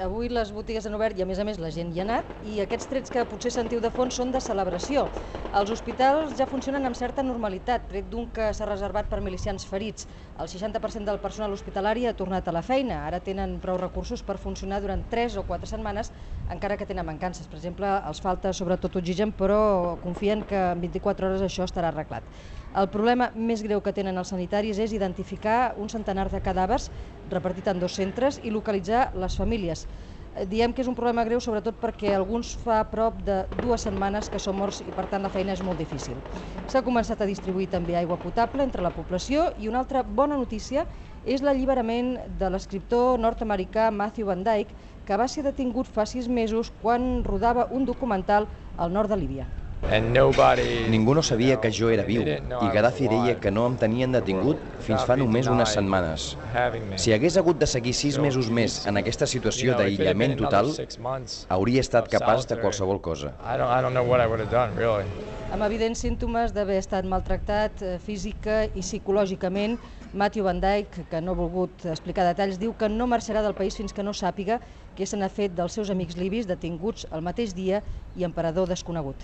Avui les botigues han obert i, a més a més, la gent hi ha anat i aquests trets que potser sentiu de fons són de celebració. Els hospitals ja funcionen amb certa normalitat, tret d'un que s'ha reservat per milicians ferits. El 60% del personal hospitalari ha tornat a la feina. Ara tenen prou recursos per funcionar durant 3 o 4 setmanes, encara que tenen mancances. Per exemple, els falta sobretot oxigen, però confien que en 24 hores això estarà arreglat. El problema més greu que tenen els sanitaris és identificar un centenar de cadàvers repartit en dos centres i localitzar les famílies. Eh, Diem que és un problema greu sobretot perquè alguns fa prop de dues setmanes que són morts i per tant la feina és molt difícil. S'ha començat a distribuir també aigua potable entre la població i una altra bona notícia és l'alliberament de l'escriptor nord-americà Matthew Van Dyke que va ser detingut fa sis mesos quan rodava un documental al nord de Líbia. Ningú no sabia que jo era viu i Gaddafi deia que no em tenien detingut fins fa només unes setmanes. Si hagués hagut de seguir sis mesos més en aquesta situació d'aïllament total, hauria estat capaç de qualsevol cosa. Amb evidents símptomes d'haver estat maltractat eh, física i psicològicament, Matthew Van Dyke, que no ha volgut explicar detalls, diu que no marxarà del país fins que no sàpiga què se n'ha fet dels seus amics libis detinguts el mateix dia i emperador desconegut.